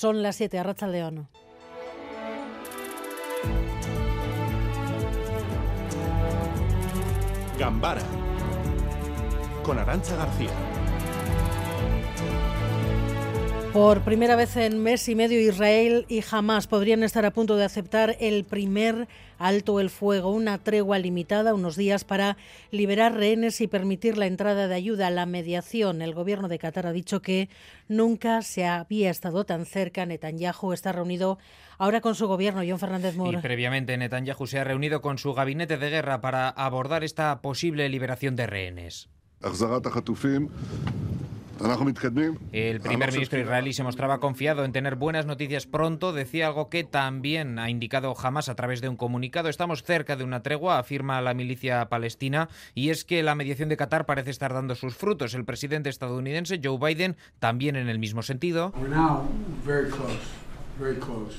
Son las 7, Arracha León. Gambara con Arancha García. Por primera vez en mes y medio Israel y Hamas podrían estar a punto de aceptar el primer alto el fuego, una tregua limitada, unos días para liberar rehenes y permitir la entrada de ayuda a la mediación. El gobierno de Qatar ha dicho que nunca se había estado tan cerca. Netanyahu está reunido ahora con su gobierno, John Fernández Moore. Y previamente Netanyahu se ha reunido con su gabinete de guerra para abordar esta posible liberación de rehenes. El primer ministro israelí se mostraba confiado en tener buenas noticias pronto. Decía algo que también ha indicado Hamas a través de un comunicado. Estamos cerca de una tregua, afirma la milicia palestina, y es que la mediación de Qatar parece estar dando sus frutos. El presidente estadounidense Joe Biden también en el mismo sentido.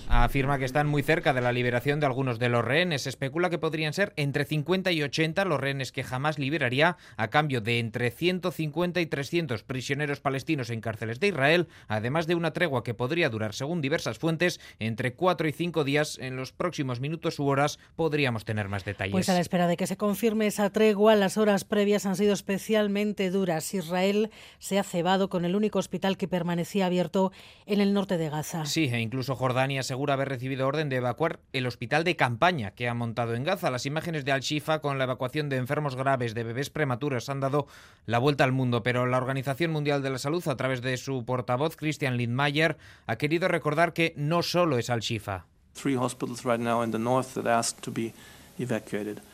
Afirma que están muy cerca de la liberación de algunos de los rehenes. Se especula que podrían ser entre 50 y 80 los rehenes que jamás liberaría a cambio de entre 150 y 300 prisioneros palestinos en cárceles de Israel, además de una tregua que podría durar, según diversas fuentes, entre 4 y 5 días. En los próximos minutos u horas podríamos tener más detalles. Pues a la espera de que se confirme esa tregua, las horas previas han sido especialmente duras. Israel se ha cebado con el único hospital que permanecía abierto en el norte de Gaza. Sí, e incluso Jordania asegura haber recibido orden de evacuar el hospital de campaña que ha montado en Gaza. Las imágenes de Al-Shifa con la evacuación de enfermos graves de bebés prematuros han dado la vuelta al mundo, pero la Organización Mundial de la Salud, a través de su portavoz, Christian Lindmayer, ha querido recordar que no solo es Al-Shifa.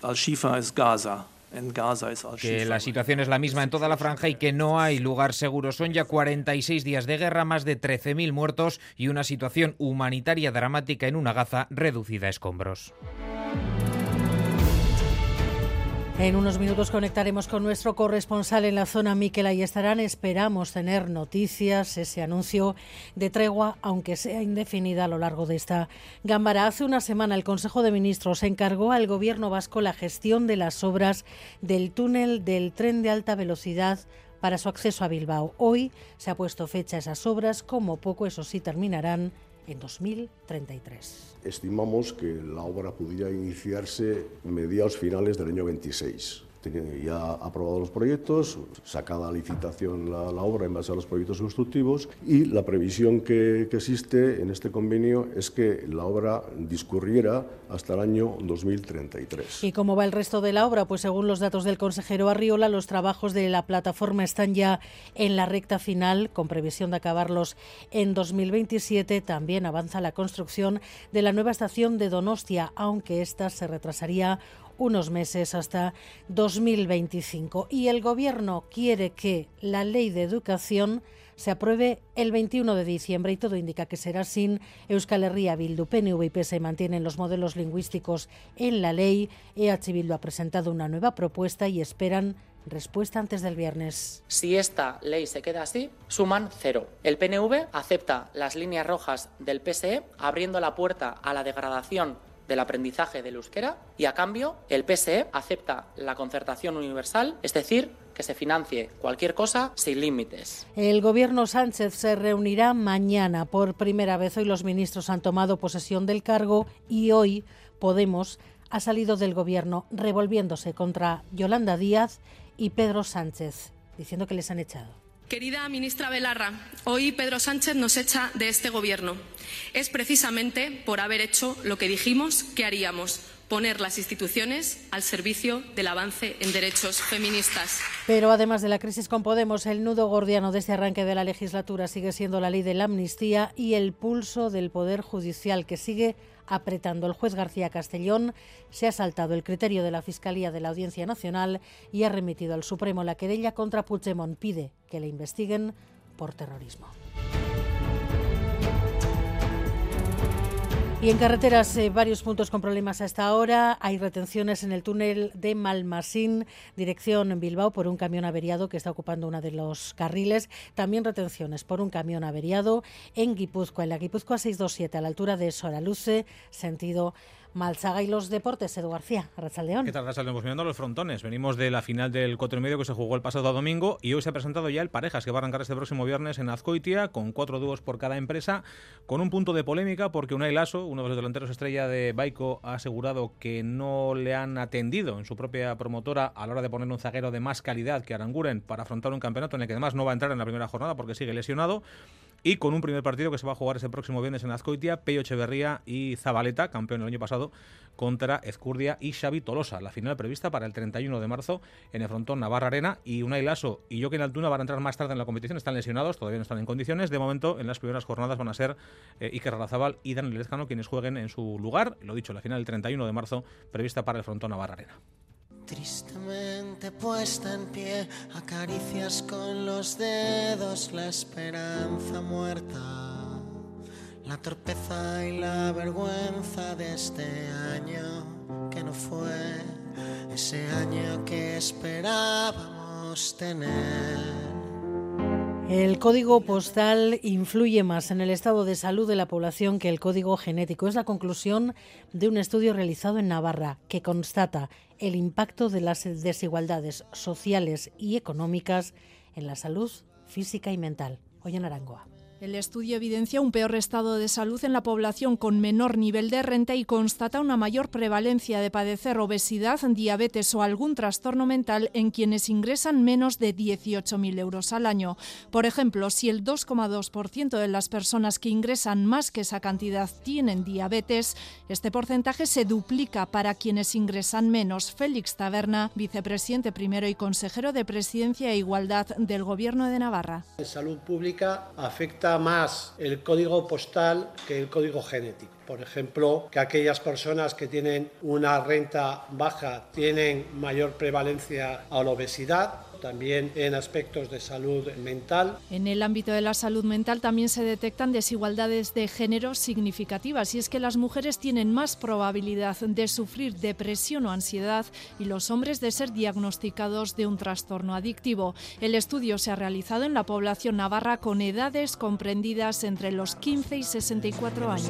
Al-Shifa es Gaza, que la situación es la misma en toda la franja y que no hay lugar seguro. Son ya 46 días de guerra, más de 13.000 muertos y una situación humanitaria dramática en una Gaza reducida a escombros. En unos minutos conectaremos con nuestro corresponsal en la zona, Miquel estarán. Esperamos tener noticias, ese anuncio de tregua, aunque sea indefinida a lo largo de esta Gámbara. Hace una semana el Consejo de Ministros encargó al Gobierno vasco la gestión de las obras del túnel del tren de alta velocidad para su acceso a Bilbao. Hoy se ha puesto fecha a esas obras, como poco eso sí terminarán en 2033. Estimamos que la obra pudiera iniciarse mediados finales del año 26 ya aprobado los proyectos, sacada licitación la, obra en base a los proyectos constructivos y la previsión que, que, existe en este convenio es que la obra discurriera hasta el año 2033. ¿Y cómo va el resto de la obra? Pues según los datos del consejero Arriola, los trabajos de la plataforma están ya en la recta final, con previsión de acabarlos en 2027. También avanza la construcción de la nueva estación de Donostia, aunque esta se retrasaría unos meses hasta 2025. Y el Gobierno quiere que la ley de educación se apruebe el 21 de diciembre y todo indica que será sin Euskal Herria Bildu. PNV y PSE mantienen los modelos lingüísticos en la ley. EH Bildu ha presentado una nueva propuesta y esperan respuesta antes del viernes. Si esta ley se queda así, suman cero. El PNV acepta las líneas rojas del PSE, abriendo la puerta a la degradación del aprendizaje del euskera y a cambio el PSE acepta la concertación universal, es decir, que se financie cualquier cosa sin límites. El gobierno Sánchez se reunirá mañana. Por primera vez hoy los ministros han tomado posesión del cargo y hoy Podemos ha salido del gobierno revolviéndose contra Yolanda Díaz y Pedro Sánchez, diciendo que les han echado. Querida ministra Belarra, hoy Pedro Sánchez nos echa de este Gobierno. Es precisamente por haber hecho lo que dijimos que haríamos, poner las instituciones al servicio del avance en derechos feministas. Pero además de la crisis con Podemos, el nudo gordiano de este arranque de la legislatura sigue siendo la ley de la amnistía y el pulso del Poder Judicial que sigue apretando. El juez García Castellón se ha saltado el criterio de la Fiscalía de la Audiencia Nacional y ha remitido al Supremo la querella contra Puigdemont. Pide que le investiguen por terrorismo. Y en carreteras, eh, varios puntos con problemas hasta ahora. Hay retenciones en el túnel de Malmasín, dirección Bilbao, por un camión averiado que está ocupando uno de los carriles. También retenciones por un camión averiado en Guipúzcoa, en la Guipúzcoa 627, a la altura de Soraluce, sentido Malzaga y los deportes, Edu García, Arrachaldeón. ¿Qué tal, Arrachaldeón? Pues mirando los frontones. Venimos de la final del 4 y medio que se jugó el pasado domingo y hoy se ha presentado ya el Parejas, que va a arrancar este próximo viernes en Azcoitia, con cuatro dúos por cada empresa, con un punto de polémica porque Unai Lasso, uno de los delanteros estrella de Baico, ha asegurado que no le han atendido en su propia promotora a la hora de poner un zaguero de más calidad que Aranguren para afrontar un campeonato en el que además no va a entrar en la primera jornada porque sigue lesionado y con un primer partido que se va a jugar ese próximo viernes en Azcoitia, Peyo Echeverría y Zabaleta, campeón el año pasado, contra Ezcurdia y Xavi Tolosa. La final prevista para el 31 de marzo en el frontón Navarra Arena y Unai Lasso y Joaquín Altuna van a entrar más tarde en la competición, están lesionados, todavía no están en condiciones. De momento, en las primeras jornadas van a ser eh, Iker Razabal y Daniel Lezcano quienes jueguen en su lugar. Lo dicho, la final del 31 de marzo prevista para el frontón Navarra Arena. Tristemente puesta en pie, acaricias con los dedos la esperanza muerta, la torpeza y la vergüenza de este año que no fue ese año que esperábamos tener. El código postal influye más en el estado de salud de la población que el código genético. Es la conclusión de un estudio realizado en Navarra que constata el impacto de las desigualdades sociales y económicas en la salud física y mental. Hoy en Arangoa. El estudio evidencia un peor estado de salud en la población con menor nivel de renta y constata una mayor prevalencia de padecer obesidad, diabetes o algún trastorno mental en quienes ingresan menos de 18.000 euros al año. Por ejemplo, si el 2,2% de las personas que ingresan más que esa cantidad tienen diabetes, este porcentaje se duplica para quienes ingresan menos. Félix Taberna, vicepresidente primero y consejero de Presidencia e Igualdad del Gobierno de Navarra. Salud pública afecta más el código postal que el código genético. Por ejemplo, que aquellas personas que tienen una renta baja tienen mayor prevalencia a la obesidad, también en aspectos de salud mental. En el ámbito de la salud mental también se detectan desigualdades de género significativas y es que las mujeres tienen más probabilidad de sufrir depresión o ansiedad y los hombres de ser diagnosticados de un trastorno adictivo. El estudio se ha realizado en la población navarra con edades comprendidas entre los 15 y 64 años.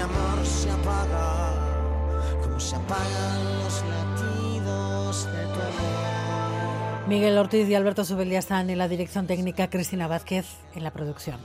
Este amor se apaga como se apagan los latidos de tu amor. Miguel Ortiz y Alberto Subeldía están en la dirección técnica, Cristina Vázquez en la producción.